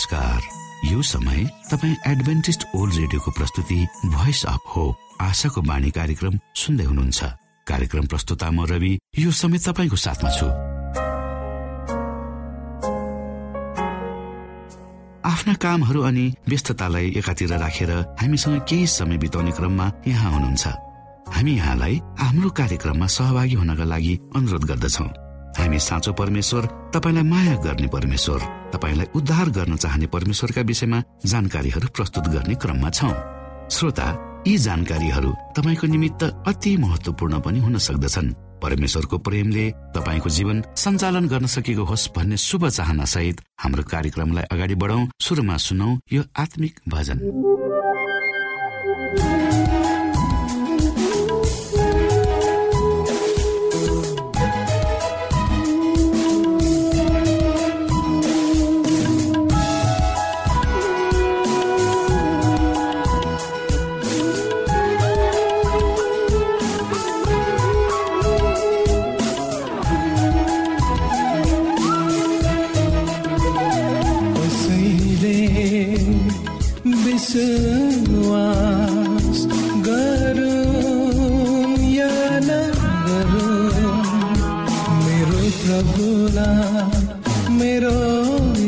नमस्कार। यो समय तपाईँ एडभेन्टिस्ट ओल्ड रेडियोको प्रस्तुति भोइस अफ होप आशाको बाणी कार्यक्रम सुन्दै हुनुहुन्छ। कार्यक्रम प्रस्तुता म रवि यो समय तपाईँको साथमा छु। आफ्ना कामहरू अनि व्यस्ततालाई एकातिर राखेर हामीसँग केही समय बिताउने क्रममा यहाँ हुनुहुन्छ। हामी यहाँलाई हाम्रो कार्यक्रममा सहभागी हुनका लागि अनुरोध गर्दछौ। हामी साँचो परमेश्वर तपाईँलाई माया गर्ने परमेश्वर तपाईँलाई उद्धार गर्न चाहने परमेश्वरका विषयमा जानकारीहरू प्रस्तुत गर्ने क्रममा छौ। श्रोता यी जानकारीहरू तपाईँको निमित्त अति महत्वपूर्ण पनि हुन सक्दछन्। परमेश्वरको प्रेमले तपाईँको जीवन सञ्चालन गर्न सकेको होस् भन्ने शुभ चाहना सहित हाम्रो कार्यक्रमलाई अगाडि बढाउ। सुरुमा सुनौ यो आत्मिक भजन।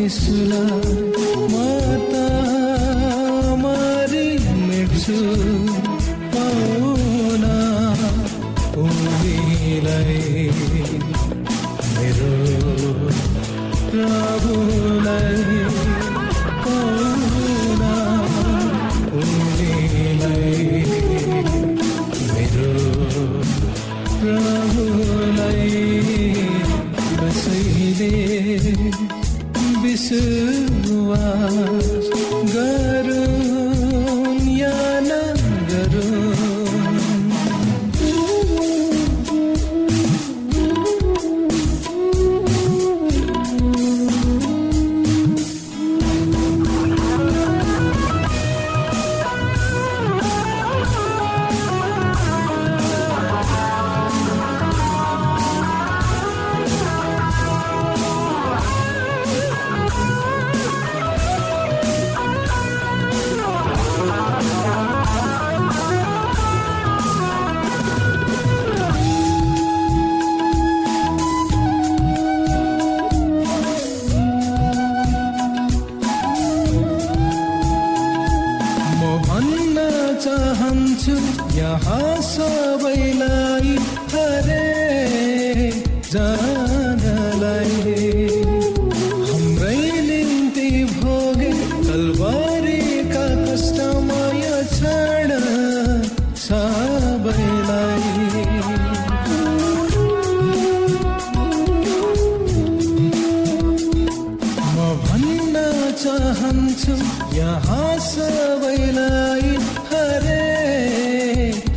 यसलाई म त मरि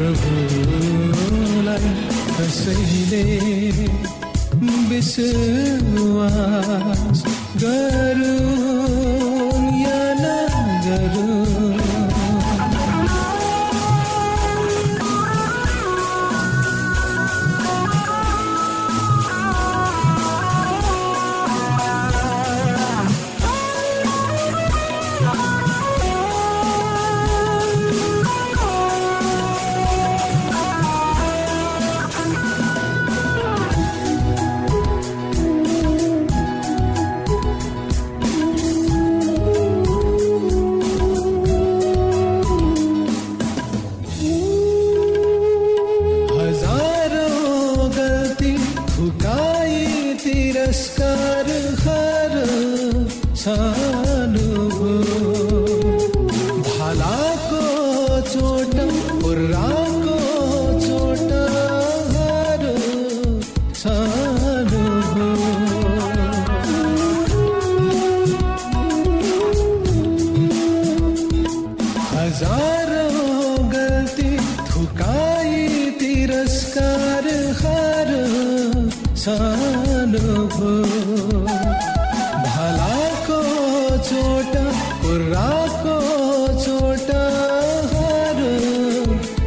प्रभुलाई कसैले विश्वास गरून् थुकाई तिरस्कार हर सानो भो भलाको चोट कुर्राको चोट हर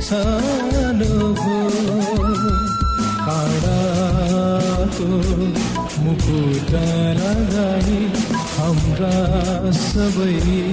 सानो भो काँडाको मुकुट लगाई हाम्रा सबै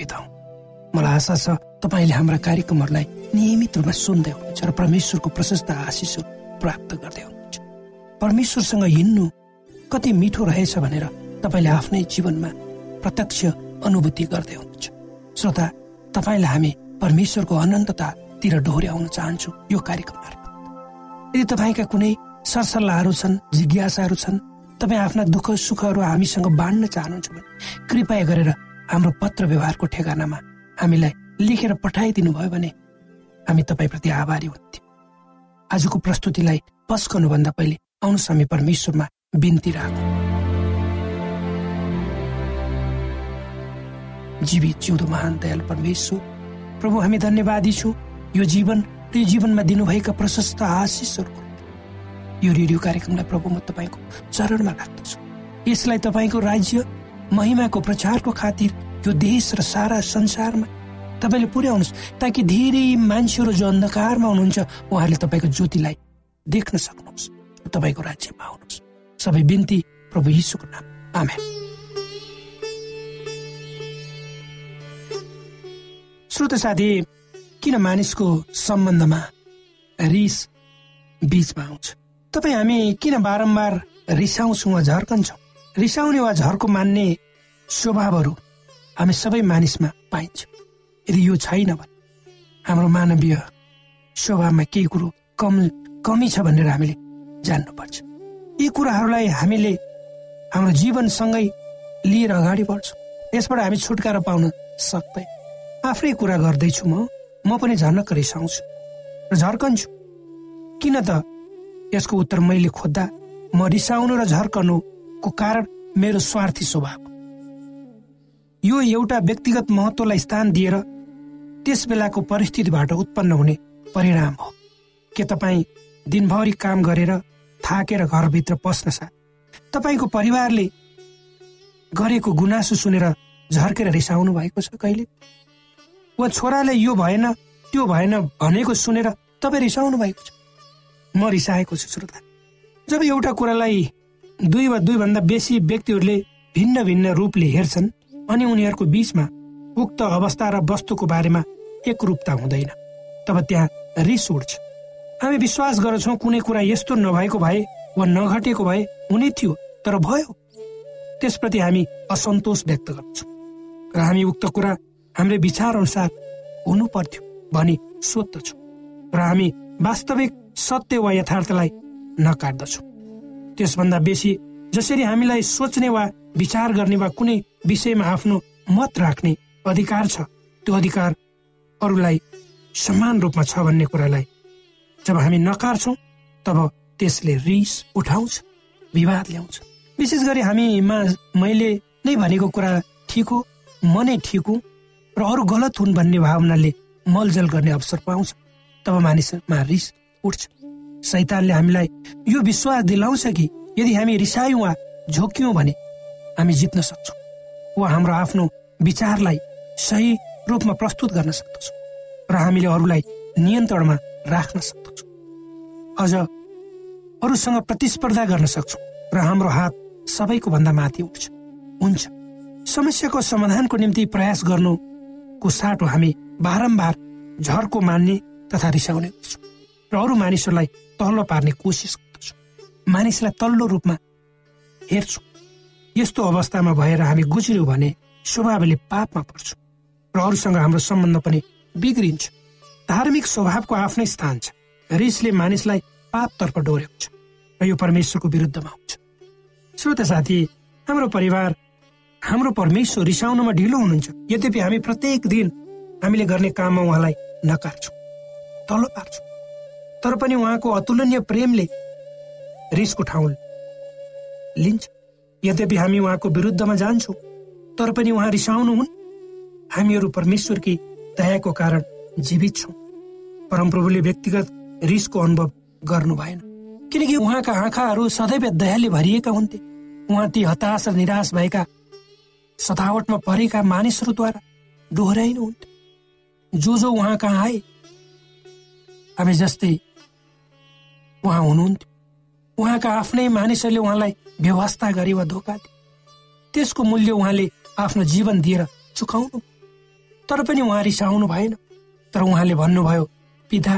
बिताउँ मलाई आशा छ तपाईँले हाम्रा कार्यक्रमहरूलाई नियमित रूपमा सुन्दै हुनुहुन्छ र परमेश्वरको प्रशस्त आशिषहरू प्राप्त गर्दै हुनुहुन्छ। परमेश्वरसँग हिँड्नु कति मिठो रहेछ भनेर तपाईँले आफ्नै जीवनमा प्रत्यक्ष अनुभूति गर्दै हुनुहुन्छ। श्रोता तपाईँलाई हामी परमेश्वरको अनन्ततातिर डोर्याउन चाहन्छौँ यो कार्यक्रम मार्फत। यदि तपाईँका कुनै सरसल्लाहहरू छन् जिज्ञासाहरू छन् तपाईँ आफ्ना दुःख सुखहरू हामीसँग बाँड्न चाहनुहुन्छ भने कृपया गरेर हाम्रो पत्र व्यवहारको ठेगानामा हामीलाई लेखेर पठाइदिनु भयो भने हामी तपाईँप्रति आभारी हुन्थ्यौँ। आजको प्रस्तुतिलाई पस गर्नुभन्दा पहिले आउनुहोस् हामी परमेश्वरमा बिन्ती राखौँ। जीवित जिउँदो महान दयाल परमेश्वर प्रभु हामी धन्यवादी छौँ। यो जीवन र यो जीवनमा दिनुभएका प्रशस्त आशिषहरूको यो रेडियो कार्यक्रमलाई प्रभु म तपाईँको चरणमा राख्दछु। यसलाई तपाईँको राज्य महिमाको प्रचारको खातिर यो देश र सारा संसारमा तपाईँले पुर्याउनुहोस् ताकि धेरै मान्छेहरू जो अन्धकारमा हुनुहुन्छ उहाँहरूले तपाईँको ज्योतिलाई देख्न सक्नुहोस् तपाईँको राज्यमा आउनुहोस् सबै बिन्ती प्रभु यीशुको नाम। आमेन। श्रोत साथी किन मानिसको सम्बन्धमा रिस बीचमा आउँछ? तपाईँ हामी किन बारम्बार रिसाउँछौँ वा झर्कन्छौँ? रिसाउने वा झर्को मान्ने स्वभावहरू हामी सबै मानिसमा पाइन्छ। यदि यो छैन भने हाम्रो मानवीय स्वभावमा केही कुरो कम कमी छ भनेर हामीले जान्नुपर्छ। यी कुराहरूलाई हामीले हाम्रो जीवनसँगै लिएर अगाडि बढ्छौँ। यसबाट हामी छुटकारा पाउन सक्दैन आफ्नै कुरा गर्दैछु म। म पनि झर्नक रिसाउँछु र झर्कन्छु। किन त यसको उत्तर मैले खोज्दा म रिसाउनु र झर्कनुको कारण मेरो स्वार्थी स्वभाव। यो एउटा व्यक्तिगत महत्वलाई स्थान दिएर त्यस बेलाको परिस्थितिबाट उत्पन्न हुने परिणाम हो। के तपाईँ दिनभरि काम गरेर थाकेर घरभित्र पस्न साथ तपाईँको परिवारले गरेको गुनासो सुनेर झर्केर रिसाउनु भएको छ कहिले? वा छोराले यो भएन त्यो भएन भनेको सुनेर तपाईँ रिसाउनु भएको छ? म रिसाएको छु श्रोता। जब एउटा कुरालाई दुई वा दुईभन्दा बेसी व्यक्तिहरूले भिन्न भिन्न रूपले हेर्छन् अनि उनीहरूको बीचमा उक्त अवस्था र वस्तुको बारेमा एकरूपता हुँदैन। तब त्यहाँ रिस उठ्छ हामी विश्वास गर्छौँ कुनै कुरा यस्तो नभएको भए वा नघटेको भए हुने थियो तर भयो। त्यसप्रति हामी असन्तोष व्यक्त गर्छौँ। र हामी उक्त कुरा हाम्रो विचार अनुसार हुनु पर्थ्यो भनी सोध्दछौँ। र हामी वास्तविक सत्य वा यथार्थलाई नकाट्दछौँ त्यसभन्दा बेसी जसरी हामीलाई सोच्ने वा विचार गर्ने वा कुनै विषयमा आफ्नो मत राख्ने अधिकार छ त्यो अधिकार अरूलाई समान रूपमा छ भन्ने कुरालाई जब हामी नकार्छौँ तब त्यसले रिस उठाउँछ विवाद ल्याउँछ। विशेष गरी हामीमा मैले नै भनेको कुरा ठिक हो म नै ठिक हुँ र अरू गलत हुन् भन्ने भावनाले मलजल गर्ने अवसर पाउँछ तब मानिसमा रिस उठ्छ। सैतानले हामीलाई यो विश्वास दिलाउँछ कि यदि हामी रिसायौँ वा झोक्यौँ भने हामी जित्न सक्छौँ वा हाम्रो आफ्नो विचारलाई सही रूपमा प्रस्तुत गर्न सक्दछौँ र हामीले अरूलाई नियन्त्रणमा राख्न सक्दछौँ। अझ अरूसँग प्रतिस्पर्धा गर्न सक्छौँ र हाम्रो हात सबैको भन्दा माथि उठ्छ हुन्छ। समस्याको समाधानको निम्ति प्रयास गर्नुको साटो हामी बारम्बार झर्को मान्ने तथा रिसाउने गर्छौँ। र अरू मानिसहरूलाई तल्लो पार्ने कोसिस गर्दछौँ। मानिसलाई तल्लो रूपमा हेर्छौँ। यस्तो अवस्थामा भएर हामी गुज्र्यौँ भने स्वभावले पापमा पर्छौँ र अरूसँग हाम्रो सम्बन्ध पनि बिग्रिन्छ। धार्मिक स्वभावको आफ्नै स्थान छ। रिसले मानिसलाई पापतर्फ डोर्याउँछ र यो परमेश्वरको विरुद्धमा हुन्छ। श्रोता साथी हाम्रो परिवार हाम्रो परमेश्वर रिसाउनमा ढिलो हुनुहुन्छ। यद्यपि हामी प्रत्येक दिन हामीले गर्ने काममा उहाँलाई नकार्छौँ तल्लो पार्छौँ। तर पनि उहाँको अतुलनीय प्रेमले रिसको ठाउँ लिन्छ। यद्यपि हामी उहाँको विरुद्धमा जान्छौँ तर पनि उहाँ रिसाउनु हुन्। हामीहरू परमेश्वरकी दयाको कारण जीवित छौँ। परमप्रभुले व्यक्तिगत रिसको अनुभव गर्नु भएन। किनकि उहाँका आँखाहरू सदैव दयाले भरिएका हुन्थे। उहाँ ती हताश र निराश भएका सतावटमा परेका मानिसहरूद्वारा डोहोऱ्याइनुहुन्थ्यो जो जो कहाँ आए हामी जस्तै उहाँ हुनुहुन्थ्यो। उहाँका आफ्नै मानिसहरूले उहाँलाई व्यवस्था गरे वा धोका दिए। त्यसको मूल्य उहाँले आफ्नो जीवन दिएर चुकाउनु तर पनि उहाँ रिसाउनु भएन। तर उहाँले भन्नुभयो पिता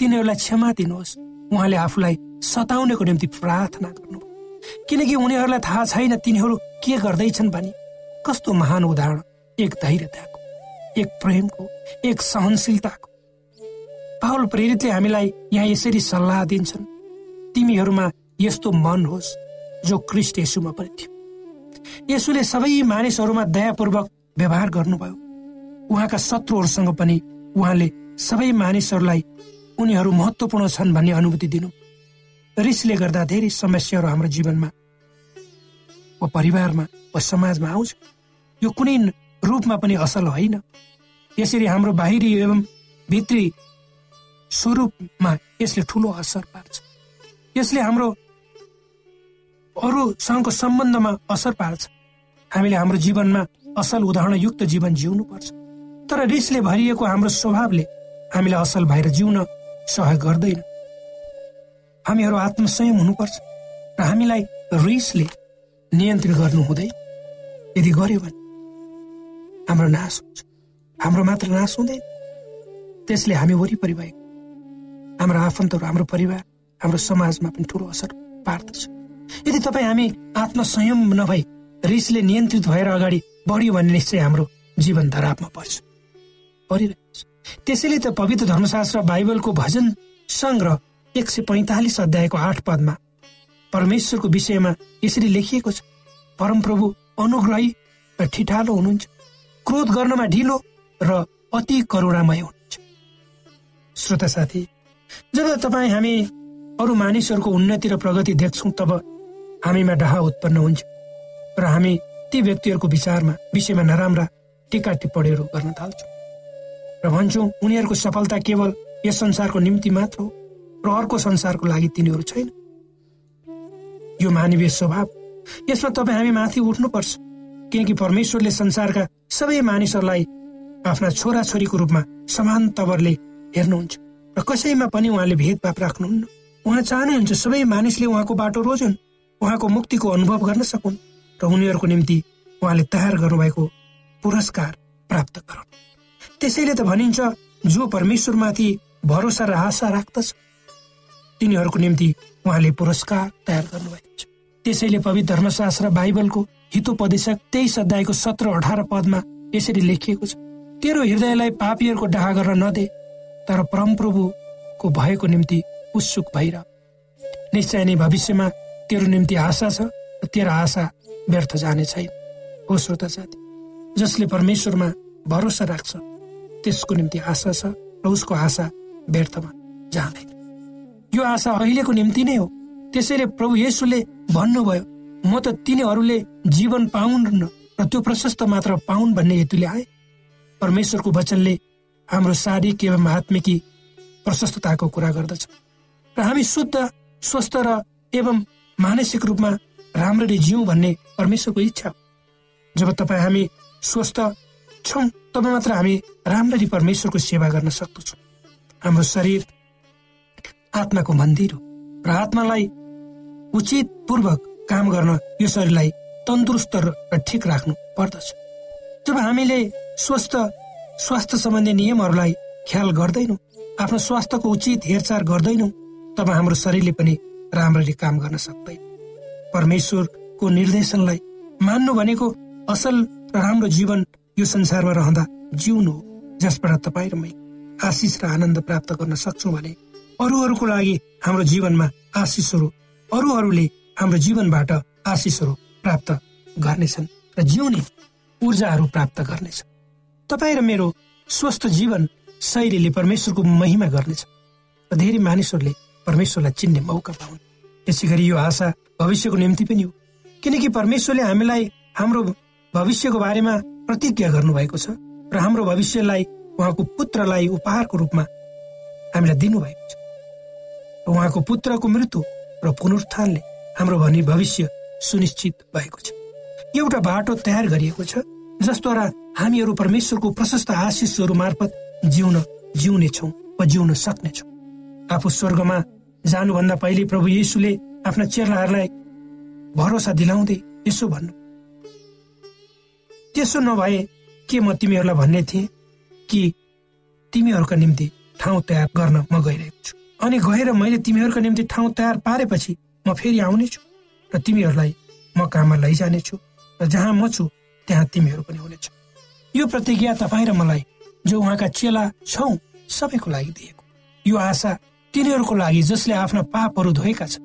तिनीहरूलाई क्षमा दिनुहोस्। उहाँले आफूलाई सताउनेको निम्ति प्रार्थना गर्नु किनकि उनीहरूलाई थाहा छैन तिनीहरू के गर्दैछन् भने। कस्तो महान उदाहरण। एक धैर्यताको एक प्रेमको एक सहनशीलताको पावल प्रेरितले हामीलाई यहाँ यसरी सल्लाह दिन्छन्। तिमीहरूमा यस्तो मन होस् जो क्रिस्ट यसुमा पनि थियो। यसुले सबै मानिसहरूमा दयापूर्वक व्यवहार गर्नुभयो। उहाँका शत्रुहरूसँग पनि उहाँले सबै मानिसहरूलाई उनीहरू महत्वपूर्ण छन् भन्ने अनुभूति दिनु। रिसले गर्दा धेरै समस्याहरू हाम्रो जीवनमा वा परिवारमा वा समाजमा आउँछ। यो कुनै रूपमा पनि असल होइन। यसरी हाम्रो बाहिरी एवं भित्री स्वरूपमा यसले ठुलो असर पार्छ। यसले हाम्रो अरूसँगको सम्बन्धमा असर पार्छ। हामीले हाम्रो जीवनमा असल उदाहरणयुक्त जीवन जिउनु पर्छ तर रिसले भरिएको हाम्रो स्वभावले हामीलाई असल भएर जिउन सहयोग गर्दैन। हामीहरू आत्मसंयम हुनुपर्छ र हामीलाई रिसले नियन्त्रण गर्नु हुँदैन। यदि गर्यो भने हाम्रो नाश हुन्छ। हाम्रो मात्र नाश हुँदैन। त्यसले हामी वरिपरि भएको हाम्रो आफन्तहरू हाम्रो परिवार हाम्रो समाजमा पनि ठुलो असर पार्दछ। यदि तपाईँ हामी आत्मसंयम नभई रिसले नियन्त्रित भएर अगाडि बढ्यो भने निश्चय हाम्रो जीवन धरापमा पर्छ। परिरहेको छ त्यसैले त पवित्र धर्मशास्त्र बाइबलको भजन सङ्ग्रह एक सय पैँतालिस अध्यायको आठ पदमा परमेश्वरको विषयमा यसरी लेखिएको छ परमप्रभु अनुग्रही र ठिठालो हुनुहुन्छ क्रोध गर्नमा ढिलो र अति करुणामय हुनुहुन्छ। श्रोता साथी जब तपाईँ हामी अरू मानिसहरूको उन्नति र प्रगति देख्छौँ तब हामीमा डहा उत्पन्न हुन्छ र हामी ती व्यक्तिहरूको विचारमा विषयमा नराम्रा टिका टिप्पणीहरू गर्न थाल्छौँ। र भन्छौँ उनीहरूको सफलता केवल यस संसारको निम्ति मात्र हो र अर्को संसारको लागि तिनीहरू छैन। यो मानवीय स्वभाव। यसमा तपाईँ हामी माथि उठ्नुपर्छ किनकि परमेश्वरले संसारका सबै मानिसहरूलाई आफ्ना छोराछोरीको रूपमा समान तवरले हेर्नुहुन्छ। र कसैमा पनि उहाँले भेदभाव राख्नुहुन्न। उहाँ चाहनुहुन्छ सबै मानिसले उहाँको बाटो रोजुन् उहाँको मुक्तिको अनुभव गर्न सकुन् र उनीहरूको निम्ति उहाँले तयार गर्नुभएको पुरस्कार प्राप्त गरून् त्यसैले त भनिन्छ जो परमेश्वरमाथि भरोसा र आशा राख्दछ तिनीहरूको निम्ति उहाँले पुरस्कार तयार गर्नुभएको छ। त्यसैले पवित्र धर्मशास्त्र बाइबलको हितोपदेशक तेइस अध्यायको सत्र अठार पदमा यसरी लेखिएको छ तेरो हृदयलाई पापीहरूको डाहा गर्न नदे तर परमप्रभुको भएको निम्ति उत्सुक भइरह। निश्चय नै भविष्यमा तेरो निम्ति आशा छ र तेरो आशा व्यर्थ जाने छैन। हो श्रोता साथी जसले परमेश्वरमा भरोसा राख्छ त्यसको निम्ति आशा छ र उसको आशा व्यर्थमा जाँदैन। यो आशा अहिलेको निम्ति नै हो। त्यसैले प्रभु येसुले भन्नुभयो म त तिनीहरूले जीवन पाउन् र त्यो प्रशस्त मात्र पाउन् भन्ने हेतुले आए। परमेश्वरको वचनले हाम्रो शारीरिक एवं आत्मिकी प्रशस्तताको कुरा गर्दछ। र हामी शुद्ध स्वस्थ र एवं मानसिक रूपमा राम्ररी जिउँ भन्ने परमेश्वरको इच्छा जब तपाईँ हामी स्वस्थ छौँ तब मात्र हामी राम्ररी परमेश्वरको सेवा गर्न सक्दछौँ। हाम्रो शरीर आत्माको मन्दिर हो र आत्मालाई उचित पूर्वक काम गर्न यो शरीरलाई तन्दुरुस्त र ठिक राख्नु पर्दछ। जब हामीले स्वस्थ स्वास्थ्य सम्बन्धी नियमहरूलाई ख्याल गर्दैनौँ। आफ्नो स्वास्थ्यको उचित हेरचाह गर्दैनौँ। तब हाम्रो शरीरले पनि राम्ररी काम गर्न सक्दैन। परमेश्वरको निर्देशनलाई मान्नु भनेको असल र राम्रो जीवन यो संसारमा रहँदा जिउनु हो जसबाट तपाईँ र मैले आशिष र आनन्द प्राप्त गर्न सक्छौँ भने अरूहरूको लागि हाम्रो जीवनमा आशिषहरू अरूहरूले हाम्रो जीवनबाट आशिषहरू प्राप्त गर्नेछन् र जिउने ऊर्जाहरू प्राप्त गर्नेछ तपाईँ र मेरो स्वस्थ जीवन शैलीले परमेश्वरको महिमा गर्नेछ। र धेरै मानिसहरूले परमेश्वरलाई चिन्ने मौका पाउन्। यसै गरी यो आशा भविष्यको निम्ति पनि हो। किनकि परमेश्वरले हामीलाई हाम्रो भविष्यको बारेमा प्रतिज्ञा गर्नुभएको छ र हाम्रो भविष्यलाई उहाँको पुत्रलाई उपहारको रूपमा हामीलाई दिनुभएको छ। उहाँको पुत्रको मृत्यु र पुनरुत्थानले हाम्रो भनी भविष्य सुनिश्चित भएको छ। एउटा बाटो तयार गरिएको छ जसद्वारा हामीहरू परमेश्वरको प्रशस्त आशिषहरू मार्फत जिउन जिउनेछौँ वा जिउन सक्नेछौँ। आफू स्वर्गमा जानुभन्दा पहिले प्रभु येसुले आफ्ना चेलाहरूलाई भरोसा दिलाउँदै यसो भन्नु। त्यसो नभए के म तिमीहरूलाई भन्ने थिएँ कि तिमीहरूका निम्ति ठाउँ तयार गर्न म गइरहेको छु? अनि गएर मैले तिमीहरूका निम्ति ठाउँ तयार पारेपछि म फेरि आउनेछु र तिमीहरूलाई म काममा लैजानेछु र जहाँ म छु त्यहाँ तिमीहरू पनि हुनेछ। यो प्रतिज्ञा तपाईँ र मलाई जो उहाँका चेला छौ सबैको लागि दिएको। यो आशा तिनीहरूको लागि जसले आफ्ना पापहरू धोएका छन्।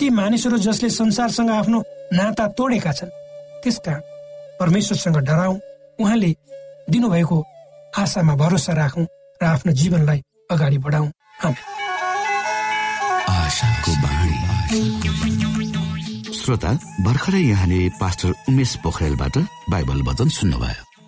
ती मानिसहरू जसले संसारसँग आफ्नो नाता तोडेका छन् त्यसकारण परमेश्वरसँग डराउ उहाँले दिनुभएको आशामा भरोसा राखौँ र आफ्नो जीवनलाई अगाडि बढाउँ। श्रोता भर्खरै यहाँले पास्टर उमेश पोखरेलबाट बाइबल वचन सुन्नुभयो।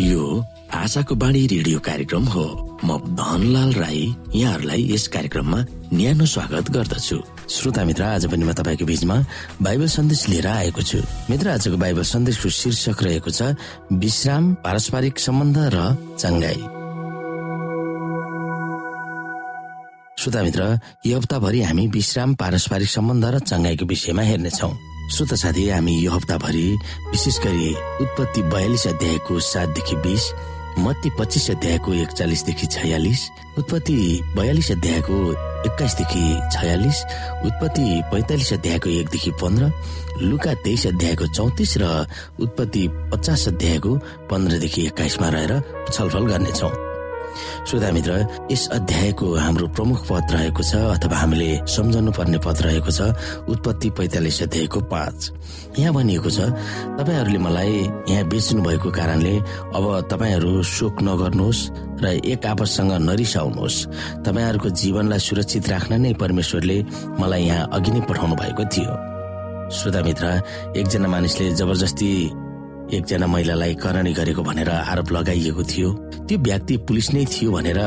यो आशाको बाणी रेडियो कार्यक्रम हो। म धनलाल राई यहाँहरूलाई यस कार्यक्रममा न्यानो स्वागत गर्दछु। श्रोता मित्र आज पनि म तपाईँको बीचमा बाइबल सन्देश लिएर आएको छु। मित्र आजको बाइबल सन्देशको शीर्षक रहेको छ विश्राम पारस्परिक सम्बन्ध र चङ्गाई। श्रोता मित्र यो हप्ताभरि हामी विश्राम पारस्परिक सम्बन्ध र चङ्गाईको विषयमा हेर्नेछौ। श्रोता साथी हामी यो हप्ताभरि विशेष गरी उत्पत्ति बयालिस अध्यायको सातदेखि बिस मत्ती पच्चिस अध्यायको एकचालिसदेखि छयालिस उत्पत्ति बयालिस अध्यायको एक्काइसदेखि छयालिस उत्पत्ति पैँतालिस अध्यायको एकदेखि पन्ध्र लुका तेइस अध्यायको चौतिस र उत्पत्ति पचास अध्यायको पन्ध्रदेखि एक्काइसमा रहेर छलफल गर्नेछौँ। श्रोता मित्र यस अध्यायको हाम्रो प्रमुख पद रहेको छ अथवा हामीले सम्झाउनु पर्ने पद रहेको छ उत्पत्ति पैतालिस अध्यायको पाँच। यहाँ भनिएको छ तपाईँहरूले मलाई यहाँ बेच्नु भएको कारणले अब तपाईँहरू शोक नगर्नुहोस् र एक आपससँग नरिसाउनुहोस्। तपाईँहरूको जीवनलाई सुरक्षित राख्न नै परमेश्वरले मलाई यहाँ अघि नै पठाउनु भएको थियो। श्रोता मित्र एकजना मानिसले जबरजस्ती एकजना महिलालाई करणी गरेको भनेर आरोप लगाइएको थियो। त्यो व्यक्ति पुलिस नै थियो भनेर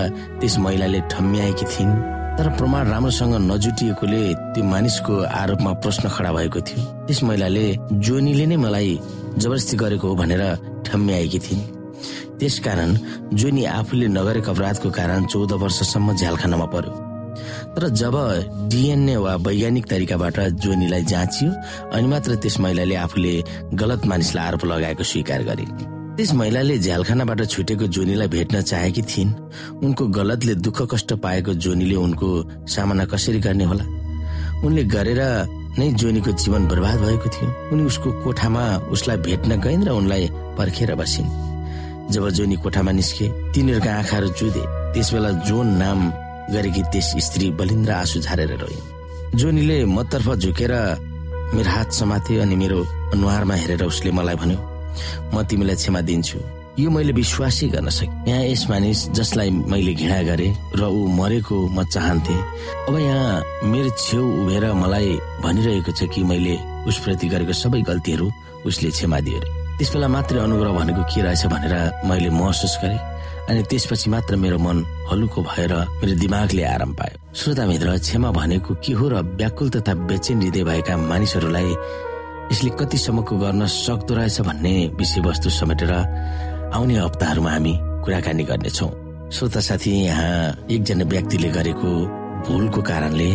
त्यस महिलाले ठम्म्याएकी थिइन्। तर प्रमाण राम्रोसँग नजुटिएकोले त्यो मानिसको आरोपमा प्रश्न खडा भएको थियो। त्यस महिलाले जोनीले नै मलाई जबरजस्ती गरेको हो भनेर ठम्म्याएकी थिइन्। त्यसकारण जोनी आफूले नगरेको अपराधको कारण चौध वर्षसम्म झ्यालखानामा पर्यो। तर जब डिएनए वा वैज्ञानिक तरिकाबाट जोनीलाई जाँचियो अनि मात्र त्यस महिलाले आफूले गलत मानिसलाई आरोप लगाएको स्वीकार गरे। त्यस महिलाले झ्यालखानाबाट छुटेको जोनीलाई भेट्न चाहेकी थिइन्। उनको गलतले दुःख कष्ट पाएको जोनीले उनको सामना कसरी गर्ने होला? उनले गरेर नै जोनीको जीवन बर्बाद भएको थियो। उनी उसको कोठामा उसलाई भेट्न गइन् र उनलाई पर्खेर बसिन्। जब जोनी कोठामा निस्के तिनीहरूका आँखाहरू चुदे त्यसबेला जोन नाम गरेकी त्यस स्त्री बलिन्द्र आँसु झारेर रोइन्। जोनीले मतर्फ झुकेर मेरो हात समाथे अनि मेरो अनुहारमा हेरेर उसले मलाई भन्यो म तिमीलाई क्षमा दिन्छु। यो मैले विश्वासै गर्न सकेँ यहाँ यस मानिस जसलाई मैले घृणा गरे र ऊ मरेको म चाहन्थे अब यहाँ मेरो छेउ उभेर मलाई भनिरहेको छ कि मैले उसप्रति गरेको सबै गल्तीहरू उसले क्षमा दियो त्यस बेला मात्रै अनुग्रह भनेको के रहेछ भनेर मैले महसुस गरेँ। अनि त्यसपछि मात्र मेरो मन हलुको भएर मेरो दिमागले आराम पायो। श्रोता मित्र क्षमा भनेको के हो र व्याकुल तथा बेचेन हृदय भएका मानिसहरूलाई यसले कतिसम्मको गर्न सक्दो रहेछ भन्ने विषयवस्तु समेटेर आउने हप्ताहरूमा हामी कुराकानी गर्नेछौ। श्रोता साथी यहाँ एकजना व्यक्तिले गरेको भुलको कारणले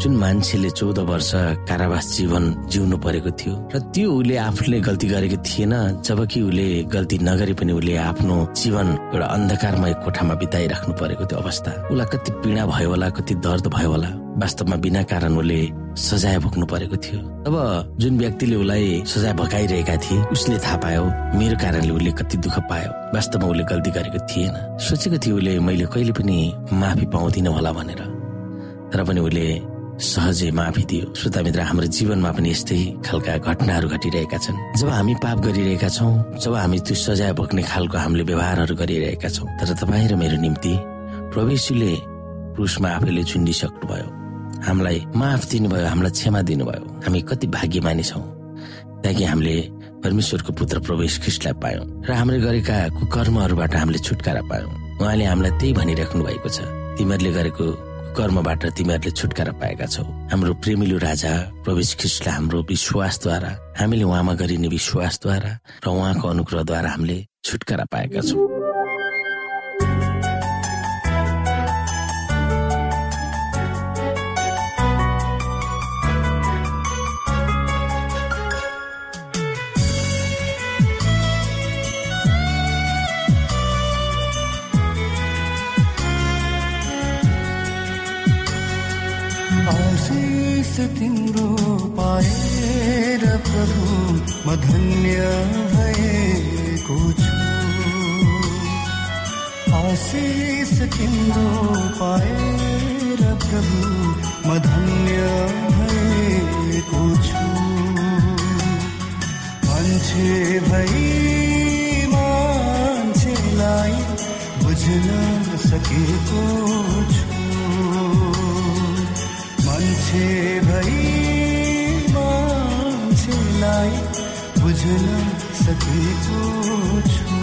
जुन मान्छेले चौध वर्ष कारावास जीवन जिउनु परेको थियो र त्यो उसले आफूले गल्ती गरेको थिएन जबकि उसले गल्ती नगरे पनि उसले आफ्नो जीवन एउटा अन्धकारमय कोठामा बिताइराख्नु परेको त्यो अवस्था। उसलाई कति पीडा भयो होला कति दर्द भयो होला वास्तवमा बिना कारण उसले सजाय भोग्नु परेको थियो। अब जुन व्यक्तिले उसलाई सजाय भगाइरहेका थिए उसले थाहा पायो मेरो कारणले उसले कति दुःख पायो। वास्तवमा उसले गल्ती गरेको थिएन। सोचेको थियो उसले मैले कहिले पनि माफी पाउँदिन होला भनेर। तर पनि उसले सहजै माफी दियो। श्रोता मित्र हाम्रो जीवनमा पनि यस्तै खालका घटनाहरू घटिरहेका छन्। जब हामी पाप गरिरहेका छौँ जब हामी त्यो सजाय भोग्ने खालको हामीले व्यवहारहरू गरिरहेका छौँ तर तपाईँ र मेरो निम्ति प्रवेशीले क्रुसमा आफैले चुनिसक्नु भयो हामीलाई माफ दिनुभयो हामीलाई क्षमा दिनुभयो। हामी कति भाग्यमानी छौँ ताकि हामीले परमेश्वरको पुत्र प्रवेश ख्रिस्टलाई पायौँ र हामीले गरेका कुकर्महरूबाट हामीले छुटकारा पायौँ। उहाँले हामीलाई त्यही भनिराख्नु भएको छ। तिमीहरूले गरेको कर्मबाट तिमीहरूले छुटकारा पाएका छौ। हाम्रो प्रेमिलो राजा प्रवेश ख्रिस्टलाई हाम्रो विश्वासद्वारा हामीले उहाँमा गरिने विश्वासद्वारा र उहाँको अनुग्रहद्वारा हामीले छुटकारा पाएका छौँ। धन्य भएको छु आशिष तिम्रो पाएर प्रभु म धन्य भएको छु मान्छे भई मान्छेलाई बुझ्न सकेको छु मान्छे सकेको छु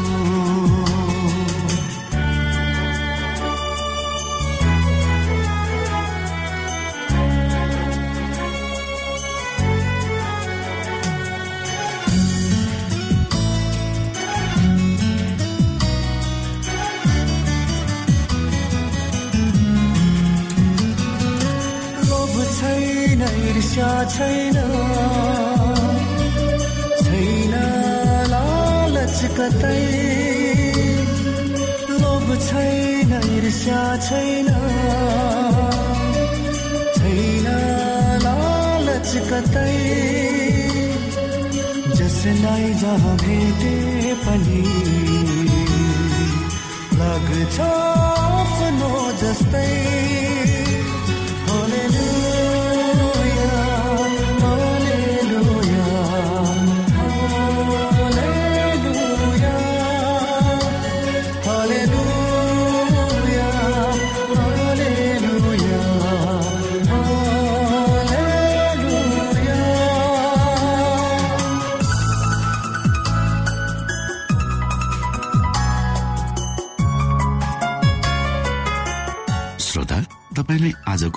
छैन। छैन लालच कतै। जसलाई जहाँ भेटे पनि। लाग्छ आफ्नो जस्तै।